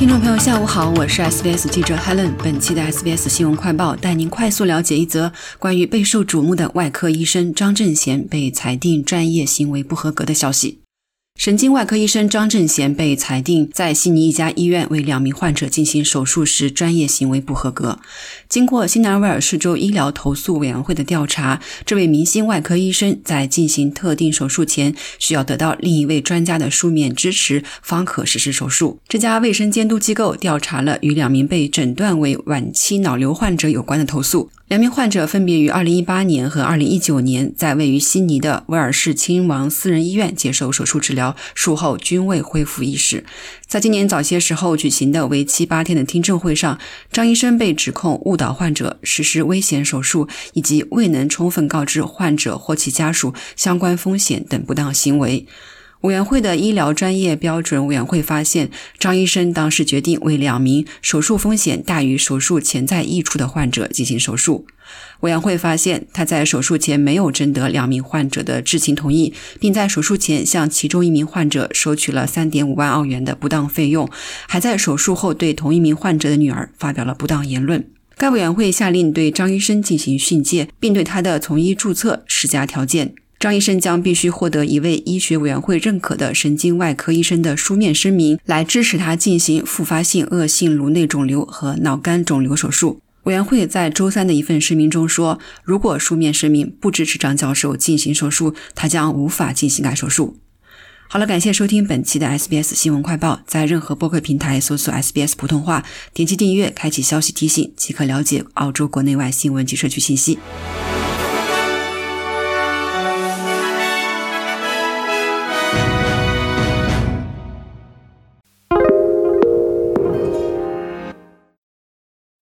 听众朋友，下午好，我是 SBS 记者 Helen。本期的 SBS 新闻快报带您快速了解一则关于备受瞩目的外科医生张振贤被裁定专业行为不合格的消息。神经外科医生张正贤被裁定在悉尼一家医院为两名患者进行手术时专业行为不合格。经过新南威尔士州医疗投诉委员会的调查，这位明星外科医生在进行特定手术前需要得到另一位专家的书面支持，方可实施手术。这家卫生监督机构调查了与两名被诊断为晚期脑瘤患者有关的投诉。两名患者分别于2018年和2019年在位于悉尼的威尔士亲王私人医院接受手术治疗，术后均未恢复意识。在今年早些时候举行的为期八天的听证会上，张医生被指控误导患者、实施危险手术以及未能充分告知患者或其家属相关风险等不当行为。委员会的医疗专业标准委员会发现，张医生当时决定为两名手术风险大于手术潜在益处的患者进行手术。委员会发现，他在手术前没有征得两名患者的知情同意，并在手术前向其中一名患者收取了三点五万澳元的不当费用，还在手术后对同一名患者的女儿发表了不当言论。该委员会下令对张医生进行训诫，并对他的从医注册施加条件。张医生将必须获得一位医学委员会认可的神经外科医生的书面声明，来支持他进行复发性恶性颅内肿瘤和脑干肿瘤手术。委员会在周三的一份声明中说，如果书面声明不支持张教授进行手术，他将无法进行该手术。好了，感谢收听本期的 SBS 新闻快报，在任何播客平台搜索 SBS 普通话，点击订阅，开启消息提醒，即可了解澳洲国内外新闻及社区信息。